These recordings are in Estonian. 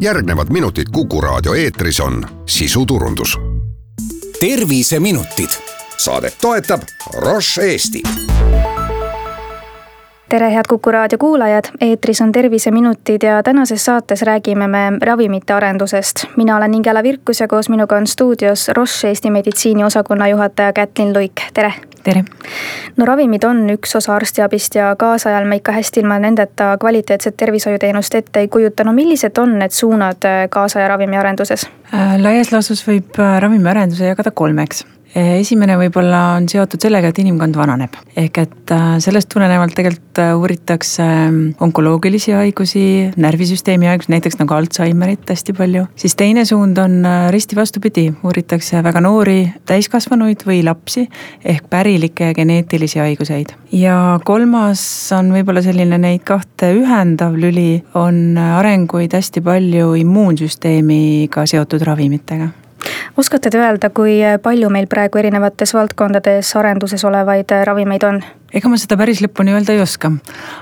järgnevad minutid Kuku raadio eetris on sisuturundus. terviseminutid. saadet toetab Roche Eesti tere, head Kuku raadio kuulajad, eetris on Terviseminutid ja tänases saates räägime me ravimite arendusest. mina olen Ingela Virkus ja koos minuga on stuudios Roche Eesti meditsiiniosakonna juhataja Kätlin Luik, tere. tere. no ravimid on üks osa arstiabist ja kaasajal me ikka hästi ilma nendeta kvaliteetset tervishoiuteenust ette ei kujuta. no millised on need suunad kaasaja ravimiarenduses? Äh, laias laastus võib äh, ravimiarenduse jagada kolmeks esimene võib-olla on seotud sellega, et inimkond vananeb. ehk et äh, sellest tulenevalt tegelikult äh, uuritakse ähm, onkoloogilisi haigusi, närvisüsteemi haigusi, näiteks nagu Alžeimerit hästi palju. siis teine suund on äh, risti vastupidi, uuritakse väga noori täiskasvanuid või lapsi ehk pärilikke ja geneetilisi haiguseid. ja kolmas on võib-olla selline neid kahte ühendav lüli, on arenguid hästi palju immuunsüsteemiga seotud ravimitega oskate te öelda, kui palju meil praegu erinevates valdkondades arenduses olevaid ravimeid on? ega ma seda päris lõpuni öelda ei oska.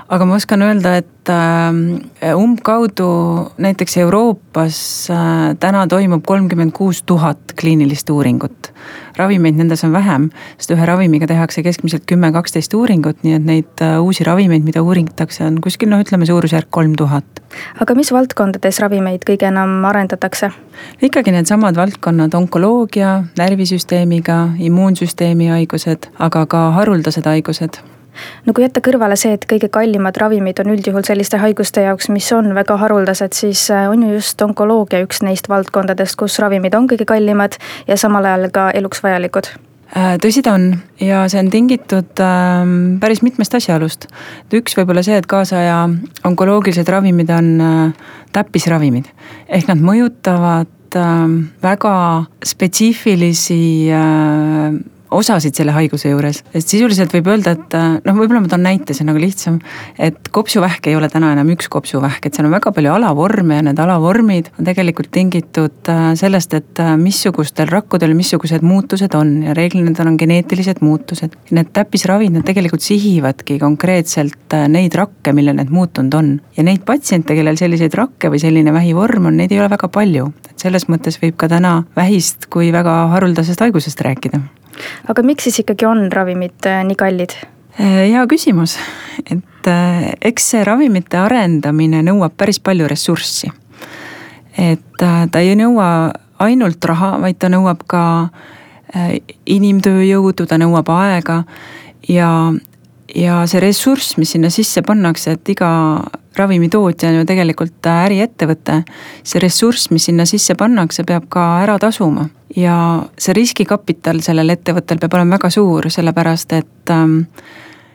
aga ma oskan öelda, et äh, umbkaudu näiteks Euroopas äh, täna toimub kolmkümmend kuus tuhat kliinilist uuringut. ravimeid nendes on vähem, sest ühe ravimiga tehakse keskmiselt kümme, kaksteist uuringut, nii et neid äh, uusi ravimeid, mida uuritakse, on kuskil noh, ütleme suurusjärk kolm tuhat. aga mis valdkondades ravimeid kõige enam arendatakse? ikkagi needsamad valdkonnad, onkoloogia, närvisüsteemiga, immuunsüsteemi haigused, aga ka haruldased haigused. No kui jätta kõrvale see, et kõige kallimad ravimid on üldjuhul selliste haiguste jaoks, mis on väga haruldased, siis äh, on ju just onkoloogia üks neist valdkondadest, kus ravimid on kõige kallimad ja samal ajal ka eluks vajalikud. Äh, tõsi ta on ja see on tingitud äh, päris mitmest asjaolust. üks võib-olla see, et kaasaja onkoloogilised ravimid on äh, täppisravimid. Ehk nad mõjutavad väga spetsiifilisi äh, osasid selle haiguse juures. et sisuliselt võib öelda, et äh, noh, võib-olla ma toon näite, see on nagu lihtsam. et kopsuvähk ei ole täna enam üks kopsuvähk, et seal on väga palju alavorme ja need alavormid on tegelikult tingitud äh, sellest, et äh, missugustel rakkudel missugused muutused on ja reeglina need on geneetilised muutused. Need täppisravid, nad tegelikult sihivadki konkreetselt neid rakke, millel need muutunud on. ja neid patsiente, kellel selliseid rakke või selline vähivorm on, neid ei ole väga palju. et selles mõttes võib ka täna vähist kui väga haruldasest haigusest rääkida aga miks siis ikkagi on ravimid äh, nii kallid? Äh, hea küsimus, et äh, eks see ravimite arendamine nõuab päris palju ressurssi. et ta ei nõua ainult raha, vaid ta nõuab ka inimtööjõudu, ta nõuab aega ja, ja see ressurss, mis sinna sisse pannakse, et iga ravimitootja on ju tegelikult äriettevõte. see ressurss, mis sinna sisse pannakse, peab ka ära tasuma ja see riskikapital sellel ettevõttel peab olema väga suur, sellepärast et ähm,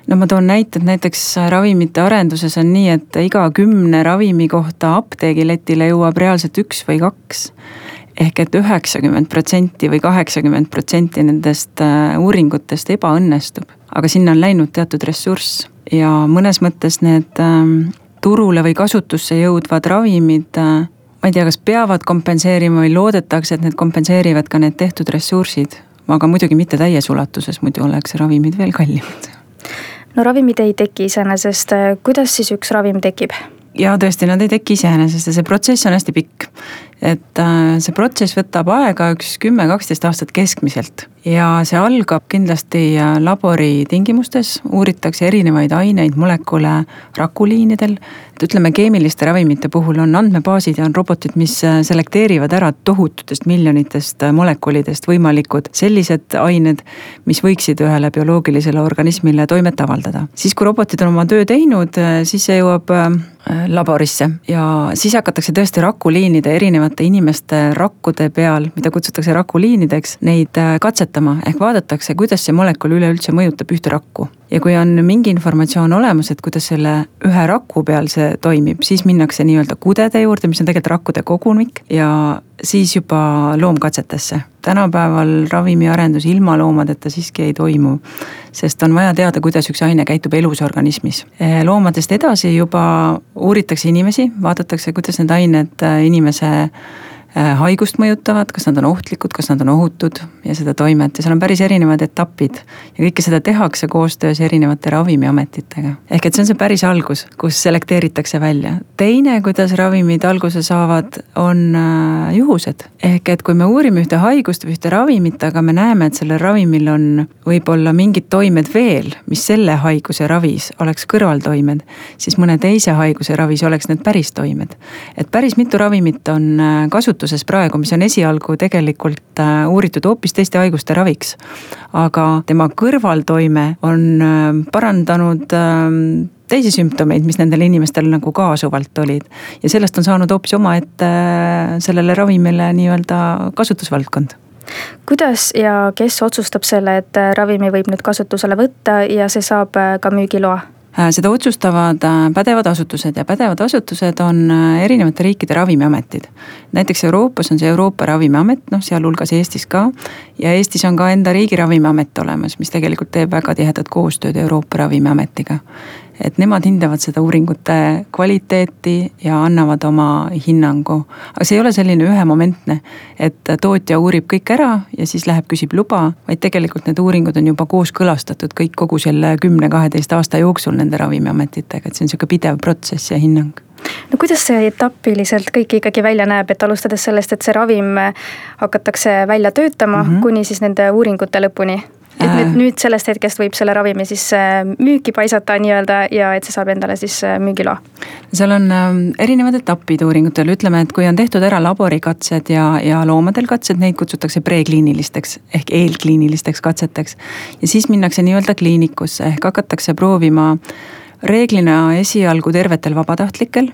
no ma toon näite, et näiteks ravimite arenduses on nii, et iga kümne ravimi kohta apteegiletile jõuab reaalselt üks või kaks ehk et üheksakümmend protsenti või kaheksakümmend protsenti nendest äh, uuringutest ebaõnnestub. aga sinna on läinud teatud ressurss ja mõnes mõttes need ähm, turule või kasutusse jõudvad ravimid, äh, ma ei tea, kas peavad kompenseerima või loodetakse, et need kompenseerivad ka need tehtud ressursid. aga muidugi mitte täies ulatuses, muidu oleks ravimid veel kallimad. no ravimid ei teki iseenesest, kuidas siis üks ravim tekib? ja tõesti, nad ei teki iseenesest ja see protsess on hästi pikk. Et äh, see protsess võtab aega üks kümme, kaksteist aastat keskmiselt ja see algab kindlasti äh, labori tingimustes, uuritakse erinevaid aineid, molekule rakuliinidel. et ütleme, keemiliste ravimite puhul on andmebaasid ja on robotid, mis äh, selekteerivad ära tohututest miljonitest molekulidest võimalikud sellised ained, mis võiksid ühele bioloogilisele organismile toimet avaldada. siis, kui robotid on oma töö teinud, siis see jõuab laborisse ja siis hakatakse tõesti rakuliinide, erinevate inimeste rakkude peal, mida kutsutakse rakuliinideks, neid äh, katsetama. ehk vaadatakse, kuidas see molekul üleüldse mõjutab ühte rakku. Ja kui on mingi informatsioon olemas, et kuidas selle ühe raku peal see toimib, siis minnakse nii-öelda kudede juurde, mis on tegelikult rakkude kogumik ja siis juba loomkatsetesse. tänapäeval ravimiarendus ilma loomadeta siiski ei toimu, sest on vaja teada, kuidas üks aine käitub elus organismis. loomadest edasi juba uuritakse inimesi, vaadatakse, kuidas need ained inimese äh, haigust mõjutavad, kas nad on ohtlikud, kas nad on ohutud ja seda toimet ja seal on päris erinevad etapid. ja kõike seda tehakse koostöös erinevate ravimiametitega. ehk et see on see päris algus, kus selekteeritakse välja. teine, kuidas ravimid alguse saavad, on äh, juhused. ehk et kui me uurime ühte haigust või ühte ravimit, aga me näeme, et sellel ravimil on võib-olla mingid toimed veel, mis selle haiguse ravis oleks kõrvaltoimed, siis mõne teise haiguse ravis oleks need päris toimed. et päris mitu ravimit on äh, kasutuses praegu, mis on esialgu tegelikult äh, uuritud hoopis teiste haiguste raviks. aga tema kõrvaltoime on äh, parandanud ähm, teisi sümptomeid, mis nendel inimestel nagu kaasuvalt olid. ja sellest on saanud hoopis omaette sellele ravimile nii-öelda kasutusvaldkond kuidas ja kes otsustab selle, et ravimi võib nüüd kasutusele võtta ja see saab ka müügiloa? Äh, seda otsustavad äh, pädevad asutused ja pädevad asutused on äh, erinevate riikide ravimiametid. näiteks Euroopas on see Euroopa Ravimiamet, noh sealhulgas Eestis ka. ja Eestis on ka enda riigi ravimiamet olemas, mis tegelikult teeb väga tihedat koostööd Euroopa Ravimiametiga et nemad hindavad seda uuringute kvaliteeti ja annavad oma hinnangu. aga see ei ole selline ühemomentne, et tootja uurib kõik ära ja siis läheb, küsib luba, vaid tegelikult need uuringud on juba kooskõlastatud kõik kogu selle kümne-kaheteist aasta jooksul nende ravimiametitega, et see on sihuke pidev protsess ja hinnang no kuidas see etapiliselt kõik ikkagi välja näeb, et alustades sellest, et see ravim hakatakse välja töötama mm, -hmm. kuni siis nende uuringute lõpuni? Et nüüd, äh. nüüd sellest hetkest võib selle ravimi siis äh, müüki paisata nii-öelda ja et see saab endale siis äh, müügiloa? seal on ähm, erinevad etapid uuringutel, ütleme, et kui on tehtud ära laborikatsed ja, ja loomadel katsed, neid kutsutakse prekliinilisteks ehk eelkliinilisteks katseteks. ja siis minnakse nii-öelda kliinikusse ehk hakatakse proovima reeglina esialgu tervetel vabatahtlikel,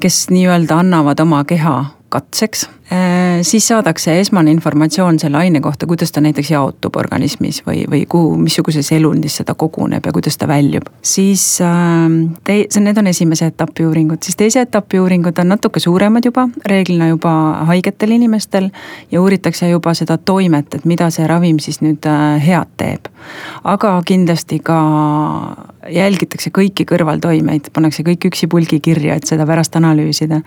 kes nii-öelda annavad oma keha katseks Äh, siis saadakse esmane informatsioon selle aine kohta, kuidas ta näiteks jaotub organismis või, või kuhu, missuguses elundis seda koguneb ja kuidas ta väljub. siis ähm, see, need on esimese etapi uuringud, siis teise etapi uuringud on natuke suuremad juba, reeglina juba haigetel inimestel. ja uuritakse juba seda toimet, et mida see ravim siis nüüd äh, head teeb. Aga kindlasti ka jälgitakse kõiki kõrvaltoimeid, pannakse kõik üksipulgi kirja, et seda pärast analüüsida.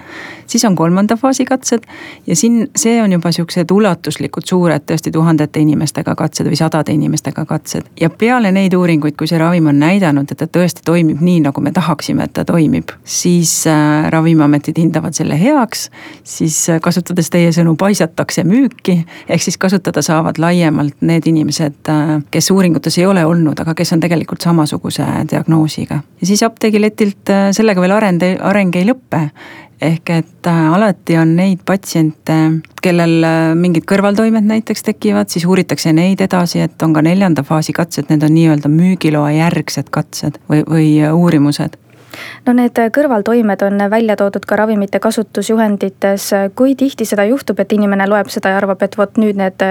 siis on kolmanda faasi katsed ja siin, see on juba siuksed ulatuslikud, suured, tõesti tuhandete inimestega katsed või sadade inimestega katsed. ja peale neid uuringuid, kui see ravim on näidanud, et ta tõesti toimib nii, nagu me tahaksime, et ta toimib, siis äh, ravimiametid hindavad selle heaks. siis äh, kasutades teie sõnu, paisatakse müüki, ehk siis kasutada saavad laiemalt need inimesed, äh, kes uuringutes ei ole olnud, aga kes on tegelikult samasuguse diagnoosiga. ja siis apteegiletilt äh, sellega veel arend, areng ei lõpe ehk et äh, alati on neid patsiente, kellel äh, mingid kõrvaltoimed näiteks tekivad, siis uuritakse neid edasi, et on ka neljanda faasi katsed, need on nii-öelda müügiloa järgsed katsed või, või uurimused no need kõrvaltoimed on välja toodud ka ravimite kasutusjuhendites, kui tihti seda juhtub, et inimene loeb seda ja arvab, et vot nüüd need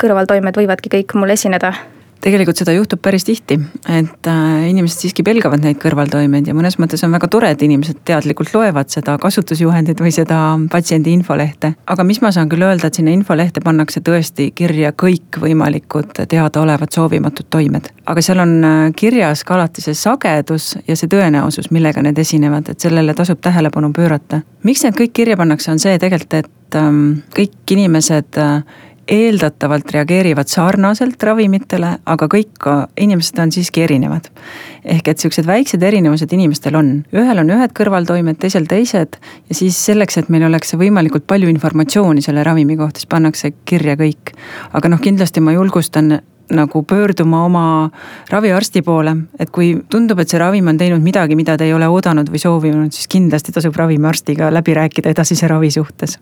kõrvaltoimed võivadki kõik mul esineda? Tegelikult seda juhtub päris tihti, et äh, inimesed siiski pelgavad neid kõrvaltoimeid ja mõnes mõttes on väga tore, et inimesed teadlikult loevad seda kasutusjuhendit või seda patsiendi infolehte. aga mis ma saan küll öelda, et sinna infolehte pannakse tõesti kirja kõikvõimalikud teadaolevad soovimatud toimed. aga seal on äh, kirjas ka alati see sagedus ja see tõenäosus, millega need esinevad, et sellele tasub tähelepanu pöörata. miks need kõik kirja pannakse, on see tegelikult, et ähm, kõik inimesed äh, eeldatavalt reageerivad sarnaselt ravimitele, aga kõik inimesed on siiski erinevad. ehk et siuksed väiksed erinevused inimestel on, ühel on ühed kõrvaltoimed, teisel teised. ja siis selleks, et meil oleks võimalikult palju informatsiooni selle ravimi kohta, siis pannakse kirja kõik. aga noh, kindlasti ma julgustan nagu pöörduma oma raviarsti poole, et kui tundub, et see ravim on teinud midagi, mida te ei ole oodanud või soovinud, siis kindlasti tasub ravimiarstiga läbi rääkida edasise ravi suhtes.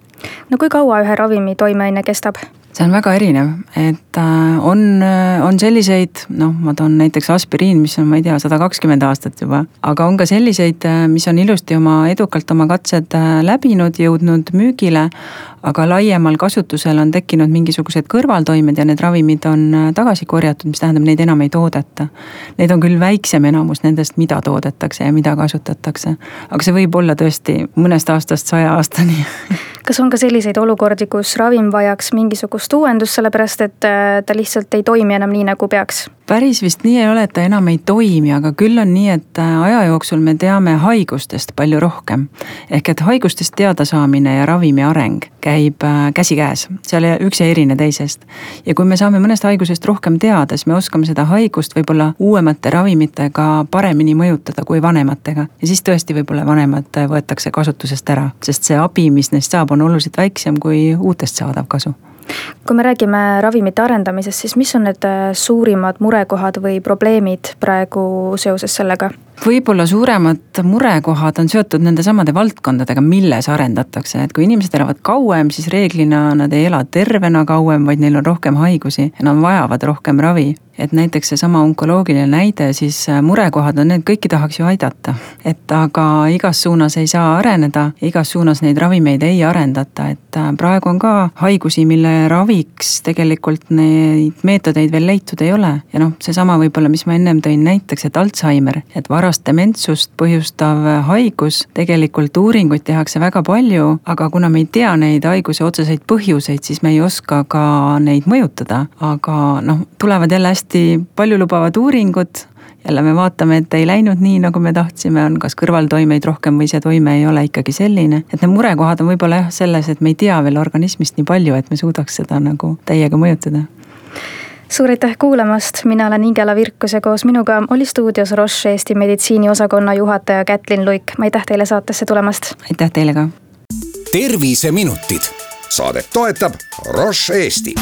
no kui kaua ühe ravimi toimeaine kestab? See on väga erinev, et äh, on, äh, on selliseid, noh, ma toon näiteks aspiriin, mis on, ma ei tea, sada kakskümmend aastat juba. aga on ka selliseid, äh, mis on ilusti oma, edukalt oma katsed läbinud, jõudnud müügile. aga laiemal kasutusel on tekkinud mingisugused kõrvaltoimed ja need ravimid on tagasi korjatud, mis tähendab, neid enam ei toodeta. Neid on küll väiksem enamus nendest, mida toodetakse ja mida kasutatakse. aga see võib olla tõesti mõnest aastast saja aastani kas on ka selliseid olukordi, kus ravim vajaks mingisugust uuendust, sellepärast et äh, ta lihtsalt ei toimi enam nii, nagu peaks? Päris vist nii ei ole, et ta enam ei toimi, aga küll on nii, et äh, aja jooksul me teame haigustest palju rohkem. ehk et haigustest teadasaamine ja ravimi areng käib äh, käsikäes, seal üks ei erine teisest. ja kui me saame mõnest haigusest rohkem teada, siis me oskame seda haigust võib-olla uuemate ravimitega paremini mõjutada kui vanematega. ja siis tõesti võib-olla vanemad võetakse kasutusest ära, sest see abi, mis neist saab, on oluliselt väiksem kui uutest saadav kasu kui me räägime ravimite arendamisest, siis mis on need äh, suurimad murekohad või probleemid praegu seoses sellega? Võib-olla suuremad murekohad on seotud nendesamade valdkondadega, milles arendatakse, et kui inimesed elavad kauem, siis reeglina nad ei ela tervena kauem, vaid neil on rohkem haigusi ja nad vajavad rohkem ravi et näiteks seesama onkoloogiline näide, siis murekohad on need, kõiki tahaks ju aidata. et aga igas suunas ei saa areneda, igas suunas neid ravimeid ei arendata, et praegu on ka haigusi, mille raviks tegelikult neid meetodeid veel leitud ei ole. ja noh, seesama võib-olla, mis ma ennem tõin näiteks, et Alžeimer, et varast dementsust põhjustav haigus, tegelikult uuringuid tehakse väga palju, aga kuna me ei tea neid haiguse otseseid põhjuseid, siis me ei oska ka neid mõjutada, aga noh, tulevad jälle hästi paljulubavad uuringud, jälle me vaatame, et ei läinud nii, nagu me tahtsime, on kas kõrvaltoimeid rohkem või see toime ei ole ikkagi selline. et need murekohad on võib-olla jah selles, et me ei tea veel organismist nii palju, et me suudaks seda nagu täiega mõjutada suur aitäh kuulamast, mina olen Ingela Virkus ja koos minuga oli stuudios Roche Eesti meditsiiniosakonna juhataja Kätlin Luik, aitäh teile saatesse tulemast. aitäh teile ka. terviseminutid. saadet toetab Roche Eesti